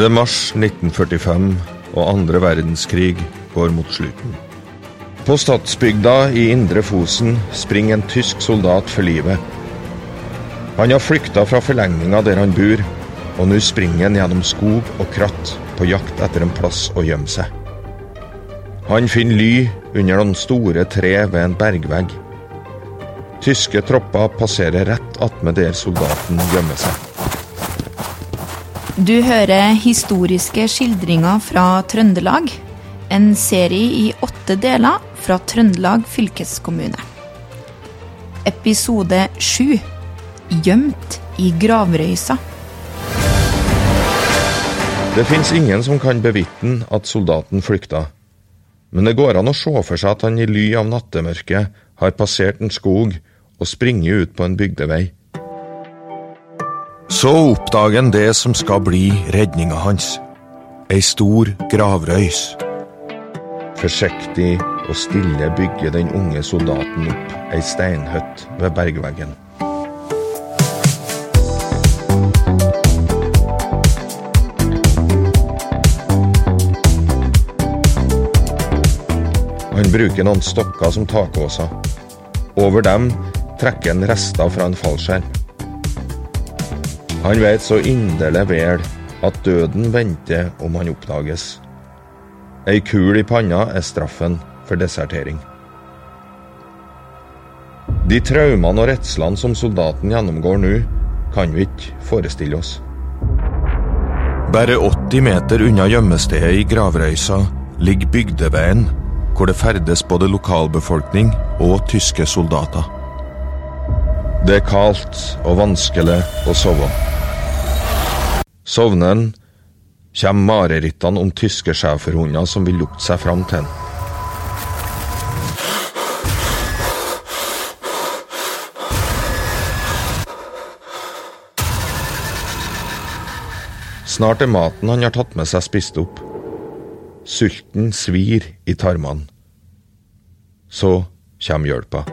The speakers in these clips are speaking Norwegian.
Det er mars 1945, og andre verdenskrig går mot slutten. På stadsbygda i Indre Fosen springer en tysk soldat for livet. Han har flykta fra forlegninga der han bor, og nå springer han gjennom skog og kratt på jakt etter en plass å gjemme seg. Han finner ly under noen store tre ved en bergvegg. Tyske tropper passerer rett attmed der soldaten gjemmer seg. Du hører historiske skildringer fra Trøndelag. En serie i åtte deler fra Trøndelag fylkeskommune. Episode sju Gjemt i gravrøysa. Det fins ingen som kan bevitne at soldaten flykta, men det går an å se for seg at han i ly av nattemørket har passert en skog og springer ut på en bygdevei. Så oppdager han det som skal bli redninga hans. Ei stor gravrøys. Forsiktig og stille bygger den unge soldaten opp ei steinhøtt ved bergveggen. Han bruker noen stokker som takåser. Over dem trekker han rester fra en fallskjerm. Han vet så inderlig vel at døden venter om han oppdages. Ei kul i panna er straffen for desertering. De traumene og redslene som soldaten gjennomgår nå, kan vi ikke forestille oss. Bare 80 meter unna gjemmestedet i Gravrøysa ligger bygdeveien, hvor det ferdes både lokalbefolkning og tyske soldater. Det er kaldt og vanskelig å sove. Sovner han, kommer marerittene om tyske schæferhunder som vil lukte seg fram til han. Snart er maten han har tatt med seg, spist opp. Sulten svir i tarmene. Så kommer hjelpa.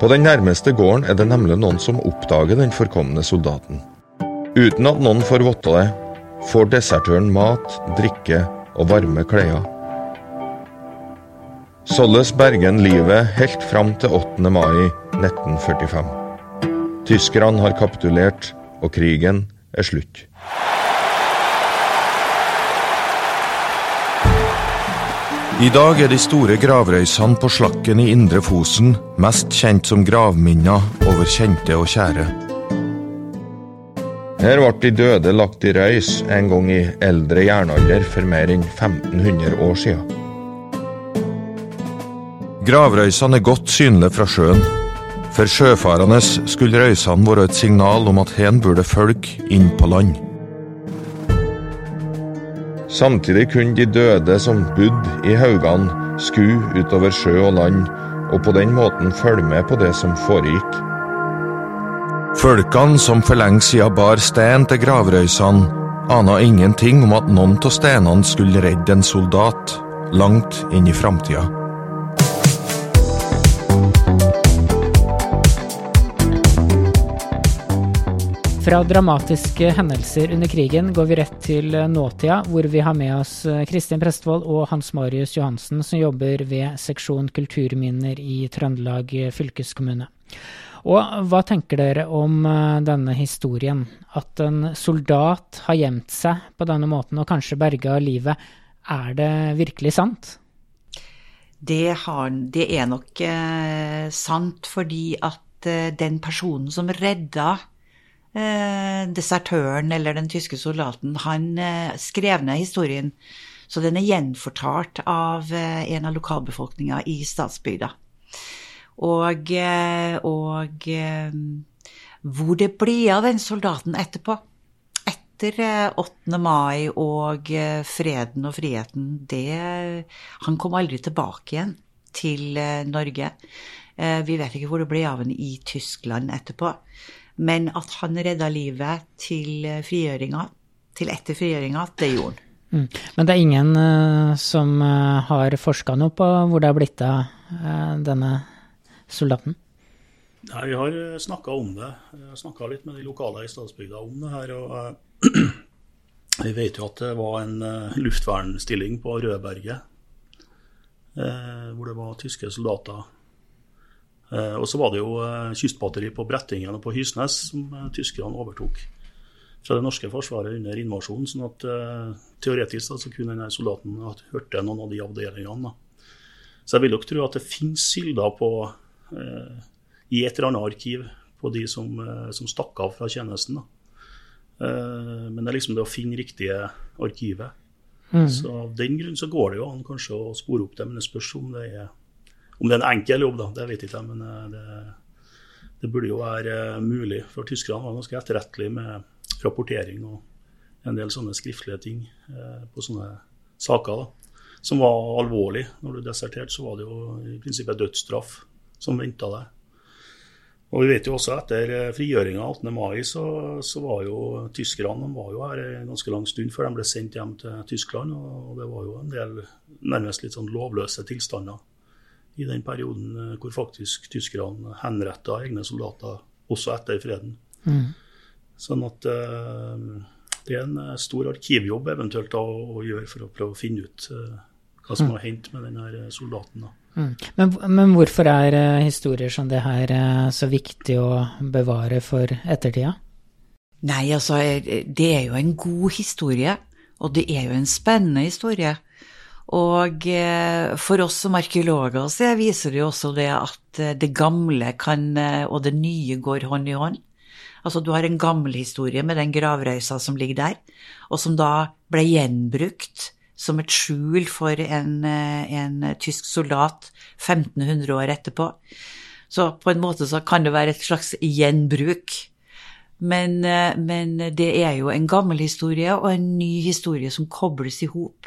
På den nærmeste gården er det nemlig noen som oppdager den forkomne soldaten. Uten at noen får vite det, får desertøren mat, drikke og varme klær. Således berger han livet helt fram til 8. mai 1945. Tyskerne har kapitulert, og krigen er slutt. I dag er de store gravrøysene på Slakken i Indre Fosen mest kjent som gravminner over kjente og kjære. Her ble de døde lagt i røys en gang i eldre jernalder for mer enn 1500 år siden. Gravrøysene er godt synlige fra sjøen. For sjøfarende skulle røysene være et signal om at hen burde folk inn på land. Samtidig kunne de døde som bodde i haugene, skue utover sjø og land, og på den måten følge med på det som foregikk. Folkene som for lenge siden bar stein til gravrøysene, ana ingenting om at noen av steinene skulle redde en soldat langt inn i framtida. Fra dramatiske hendelser under krigen går vi rett til nåtida, hvor vi har med oss Kristin Prestvold og Hans Marius Johansen, som jobber ved seksjon kulturminner i Trøndelag fylkeskommune. Og hva tenker dere om denne historien? At en soldat har gjemt seg på denne måten og kanskje berga livet. Er det virkelig sant? Det, har, det er nok eh, sant fordi at eh, den personen som redda eh, desertøren eller den tyske soldaten, han eh, skrev ned historien. Så den er gjenfortalt av eh, en av lokalbefolkninga i statsbygda. Og, eh, og hvor det ble av den soldaten etterpå, etter 8. mai og freden og friheten, det Han kom aldri tilbake igjen til Norge. Vi vet ikke hvor det ble av ham i Tyskland etterpå. Men at han redda livet til frigjøringa, til etter frigjøringa, det gjorde han. Mm. Men det er ingen som har forska noe på hvor det har blitt av denne soldaten? Nei, vi har snakka om det. Jeg snakka litt med de lokale i Stadsbygda om det her. og Vi vet jo at det var en luftvernstilling på Rødberget, hvor det var tyske soldater. Og så var det jo kystbatteri på Brettingen og på Hysnes som tyskerne overtok fra det norske forsvaret under invasjonen. sånn at teoretisk da, så kunne denne soldaten ha hørt noen av de avdelingene. Så jeg vil nok tro at det finnes kilder på, i et eller annet arkiv på de som, uh, som stakk av fra tjenesten. men det er liksom det å finne riktige arkivet. Mm. Så Av den grunn så går det jo an kanskje å spore opp det, men det spørs om det er, om det er en enkel jobb, da. Det vet jeg ikke men det, det burde jo være mulig. For tyskerne var ganske etterrettelige med rapportering og en del sånne skriftlige ting eh, på sånne saker. da, Som var alvorlig. Når du deserterte, så var det jo i prinsippet dødsstraff som venta deg. Og vi vet jo også etter eh, frigjøringa 18. mai, så, så, var jo tyskerne var jo her en ganske lang stund før de ble sendt hjem til Tyskland. Og det var jo en del nærmest litt sånn lovløse tilstander i den perioden eh, hvor faktisk tyskerne henretta egne soldater også etter freden. Mm. Sånn at uh, det er en eh, stor arkivjobb eventuelt da, å gjøre for å prøve å finne ut hva som mm. har hendt med denne soldaten. Mm. Men, men, hvorfor er uh, historier som det her så viktig å bevare for ettertida? Nei, altså, det er jo en god historie, og det er jo en spennende historie. Og for oss som arkeologer så viser det jo også det at det gamle kan, og det nye går hånd i hånd. Altså du har en gammel historie med den gravrøysa som ligger der, og som da ble gjenbrukt som et skjul for en, eh, en tysk soldat 1500 år etterpå. Så på en måte så kan det være et slags gjenbruk. Men, eh, men det er jo en gammel historie og en ny historie som kobles i hop.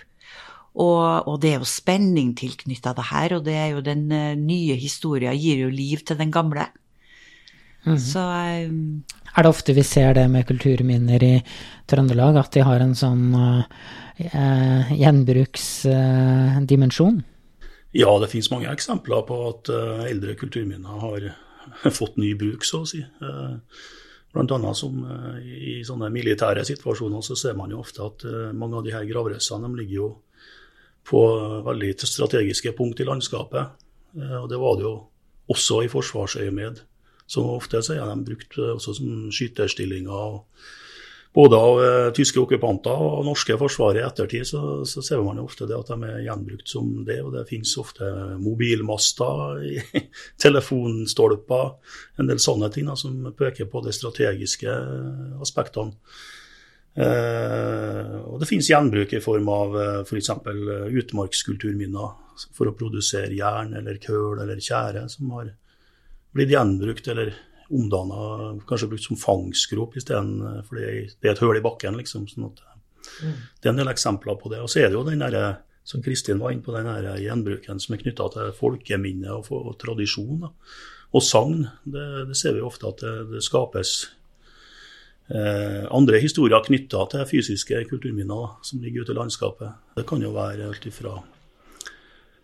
Og, og, det er jo spenning tilknytta det her, og det er jo den eh, nye historia gir jo liv til den gamle. Mm -hmm. Så um, er det ofte vi ser det med kulturminner i Trøndelag, at de har en sånn uh, gjenbruksdimensjon? Uh, ja, det finnes mange eksempler på at uh, eldre kulturminner har fått ny bruk, så å si. Blant annet som i sånne militære situasjoner så ser man jo ofte at mange av de her gravrøysene ligger jo på veldig strategiske punkt i landskapet. Og det var det jo også i forsvarsøyemed så ofte så er de brukt eh, også som skyterstillinger. Både av uh, tyske okkupanter og norske forsvaret i ettertid så, så, ser man jo ofte det at de er gjenbrukt som det. Og det finnes ofte mobilmaster, telefonstolper, en del sånne ting da, som peker på de strategiske aspektene. Uh, og det finnes gjenbruk i form av f.eks. For utmarkskulturminner for å produsere jern eller køl eller tjære, som har blitt gjenbrukt eller omdanna, kanskje brukt som fangstgrop isteden, for det er et hull i bakken. liksom, sånn at mm. Det er en del eksempler på det. Og så er det jo den derre som Kristin var inne på, den her gjenbruken som er knytta til folkeminne og, og, tradisjon. Da. Og sagn. Det, det, ser vi ofte at det, det skapes eh, andre historier knytta til fysiske kulturminner da, som ligger ute i landskapet. Det kan jo være alt ifra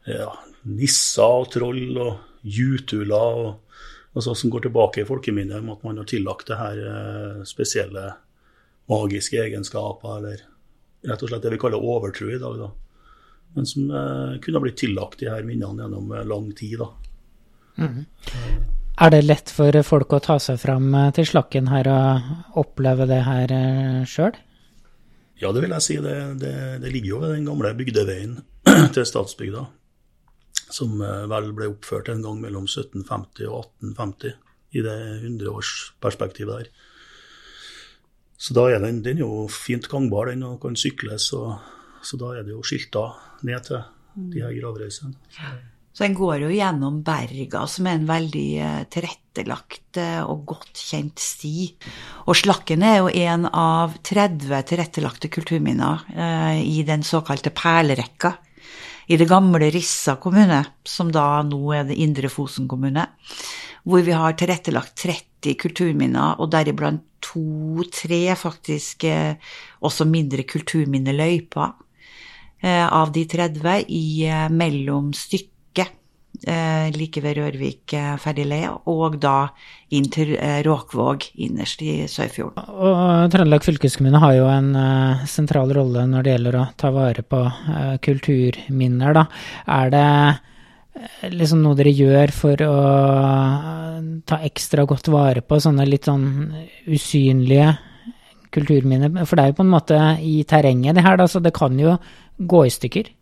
ja, nisser og troll og jutuler og altså, som går tilbake i folkeminnet, om at man har tillagt det her eh, spesielle magiske egenskaper, eller rett og slett det vi kaller overtro i dag. da. Men som eh, kunne ha blitt tillagt de her minnene gjennom eh, lang tid. da. Mm. Er det lett for folk å ta seg fram eh, til Slakken her og oppleve det her sjøl? Ja, det vil jeg si. Det, det, det ligger jo ved den gamle bygdeveien til statsbygda som eh, vel ble oppført en gang mellom 1750 og 1850, i det hundreårsperspektivet der. Så da er den, den er jo fint gangbar, den, og kan sykles. Og, så da er det jo skilta ned til de her gravreisene. Så den går jo gjennom Berga, som er en veldig eh, tilrettelagt eh, og godt kjent sti. Og Slakken er jo en av 30 tilrettelagte kulturminner eh, i den såkalte perlerekka i det gamle Rissa kommune, som da nå er det Indre Fosen kommune, hvor vi har tilrettelagt 30 kulturminner, og deriblant to-tre faktisk eh, også mindre kulturminneløyper eh, av de 30 i eh, mellom stykket eh, like ved Rørvik eh, ferdigleie, og da inn til eh, Råkvåg innerst i Sørfjorden. Og Trøndelag fylkeskommune har jo en sentral rolle når det gjelder å ta vare på kulturminner, da. Er det liksom noe dere gjør for å ta ekstra godt vare på sånne litt sånn usynlige kulturminner? For det er jo på en måte i terrenget, det her, da, så det kan jo gå i stykker?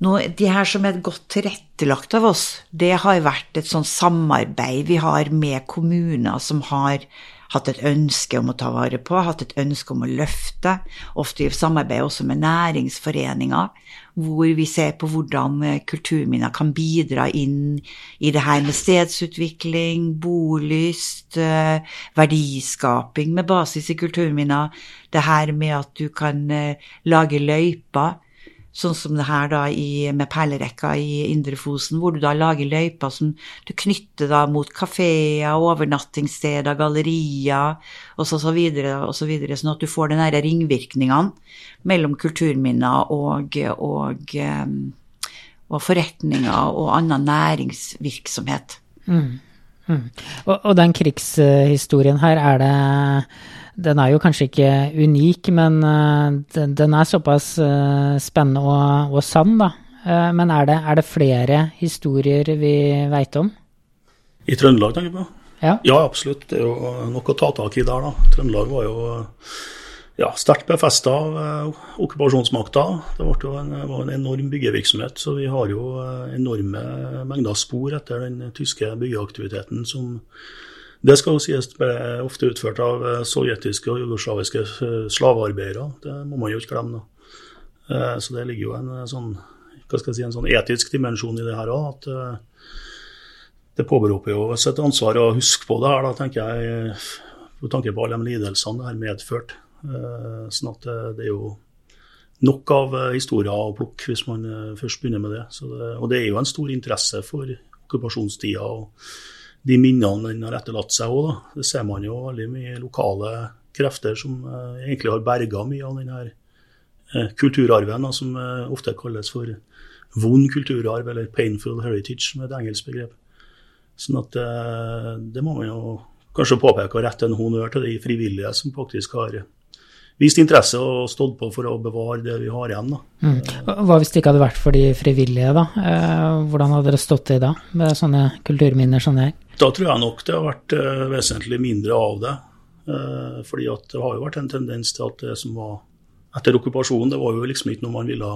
Nå, de her som er godt tilrettelagt av oss, det har vært et sånn samarbeid vi har med kommuner som har hatt et ønske om å ta vare på, hatt et ønske om å løfte. Ofte i samarbeid også med næringsforeninger, hvor vi ser på hvordan eh, kulturminner kan bidra inn i det her med stedsutvikling, bolyst, eh, verdiskaping med basis i kulturminner. Det her med at du kan eh, lage løyper Sånn som det her da i, med perlerekka i Indre Fosen, hvor du da lager løyper som du knytter da mot kafeer, overnattingssteder, gallerier osv., så, og så videre, sånn at du får den derre ringvirkningene mellom kulturminner og, og, og forretninger og annen næringsvirksomhet. Mm. Mm. Og, og den krigshistorien her, er det den er jo kanskje ikke unik, men eh, den, den er såpass eh, spennende og, og sann, da. Eh, men er det, er det flere historier vi veit om? I Trøndelag, tenker du på? Ja. ja, absolutt. Det er jo nok å ta tak i der, da. Trøndelag var jo ja, sterkt befesta av uh, okkupasjonsmakta. Det jo en, var en enorm byggevirksomhet, så vi har jo enorme mengder spor etter den tyske byggeaktiviteten som det skal jo sies ble ofte utført av eh, sovjetiske og jugoslaviske eh, slavearbeidere. Det må man jo ikke glemme. Eh, så det ligger jo en sånn, si, en sånn etisk dimensjon i det her òg. Det påberoper jo oss et ansvar å huske på det her, da, tenker jeg, med tanke på alle de lidelsene det har medført. Sånn at det er jo nok av historier å plukke hvis man først begynner med det. det. Og det er jo en stor interesse for okkupasjonstida. og de minnene den har etterlatt seg òg. Det ser man jo veldig mye lokale krefter som eh, egentlig har berga mye av denne her kulturarven, som eh, ofte kalles for vond kulturarv, eller 'painful heritage', med et engelsk begrep. Sånn at eh, det må man jo kanskje påpeke og rette en honnør til de frivillige som faktisk har vist interesse og stått på for å bevare det vi har igjen. Mm. Hva hvis det ikke hadde vært for de frivillige, da? Eh, hvordan hadde dere stått i da, med sånne kulturminner som det? Da tror jeg nok det har vært uh, vesentlig mindre av det. Uh, fordi at det har jo vært en tendens til at det som var etter okkupasjonen, det var jo liksom ikke noe man ville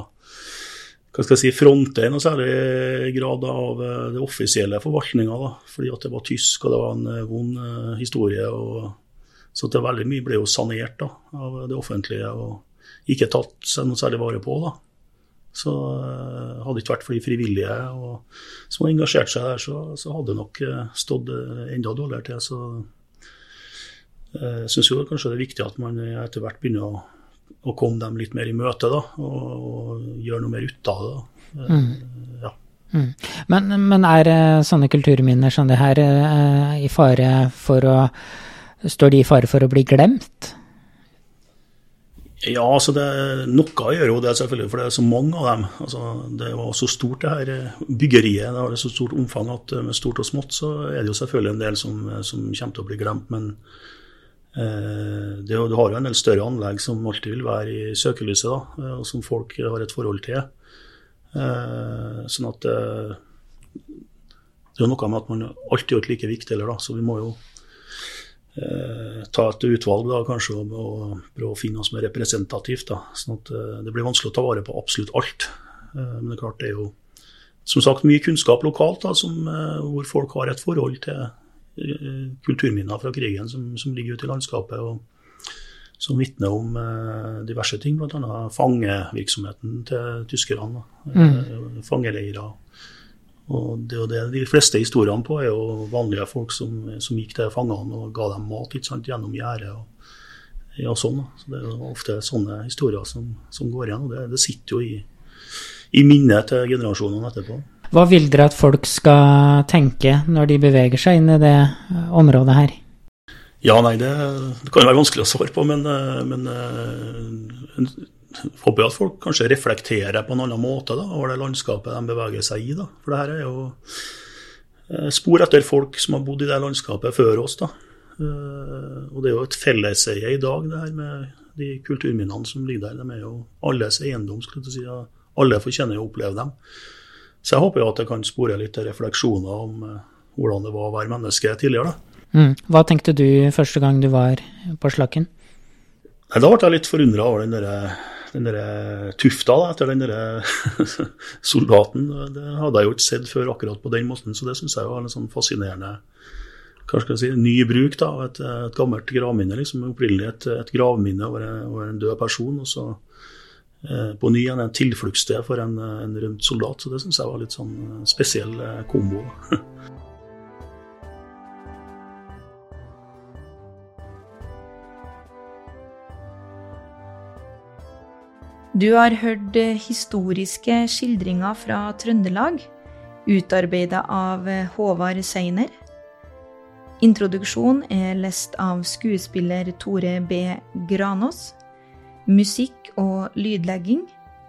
hva skal jeg si, fronte i noe særlig grad av det offisielle forvaltninga. Fordi at det var tysk, og det var en vond historie. og Så det veldig mye ble jo sanert da, av det offentlige og ikke tatt seg noe særlig vare på. da. Så uh, hadde det ikke vært for de frivillige og, som har engasjert seg der, så, så hadde det nok uh, stått uh, enda dårligere til. Så jeg syns jo kanskje det er viktig at man etter hvert begynner å, å komme dem litt mer i møte da, og, og gjøre noe mer ut av det. Da. Mm. Ja. Mm. Men, men, er sånne kulturminner som det her i fare for å Står de i fare for å bli glemt? Ja, altså det, noe gjør jo det, selvfølgelig, for det er så mange av dem. Altså, det var så stort, det her eh, byggeriet. Det har så stort omfang at eh, med stort og smått så er det jo selvfølgelig en del som, eh, som kommer til å bli glemt. Men eh, det, du har jo en del større anlegg som alltid vil være i søkelyset, da, og som folk har et forhold til. Eh, sånn at eh, det er noe med at man alltid er like viktig, eller da, så vi må jo ta et utvalg da, kanskje og, prøve å finne noe som er representativt. Da, sånn at uh, Det blir vanskelig å ta vare på absolutt alt. Uh, men det er klart det er jo som sagt mye kunnskap lokalt da, som, hvor folk har et forhold til kulturminner fra krigen som, som, ligger ute i landskapet. og Som vitner om diverse ting, bl.a. fangevirksomheten til tyskerne. Mm. Fangeleirer og det, og det, De fleste historiene på er jo vanlige folk som, som gikk til fangene og ga dem mat ikke sant, gjennom gjerdet. Og, ja, sånn, så Det er jo ofte sånne historier som, som går igjen. og Det, det sitter jo i, i minnet til generasjonene etterpå. Hva vil dere at folk skal tenke når de beveger seg inn i det området her? Ja, nei, det, det kan være vanskelig å svare på, men, men håper at folk kanskje reflekterer på en annen måte da, over det landskapet de beveger seg i. da. For det her er jo eh, spor etter folk som har bodd i det landskapet før oss. da. Eh, og det er jo et felleseie i dag, det her med de kulturminnene som ligger der. De er jo alles eiendom. skulle jeg si. Alle fortjener å oppleve dem. Så jeg håper jo at det kan spore litt refleksjoner om uh, hvordan det var å være menneske tidligere. Mm. Hva tenkte du første gang du var på Slakken? Da ble jeg litt forundra over den der, den der tufta da, etter den der soldaten. Det hadde jeg jo ikke sett før akkurat på den måten, så det syns jeg var en sånn fascinerende hva skal jeg si, ny bruk av et, et, gammelt gravminne. liksom Opprinnelig et, et gravminne over, over, en død person. og så eh, på ny igjen en tilfluktssted for en, en rømt soldat. Så det syns jeg var litt sånn spesiell kombo. Du har hørt eh, historiske skildringer fra Trøndelag, utarbeida av eh, Håvard Seiner. Introduksjon er lest av skuespiller Tore B. Granås. Musikk og lydlegging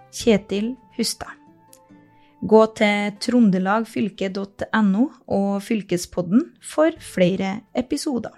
Kjetil Hustad. Gå til trondelagfylke.no og Fylkespodden for flere episoder.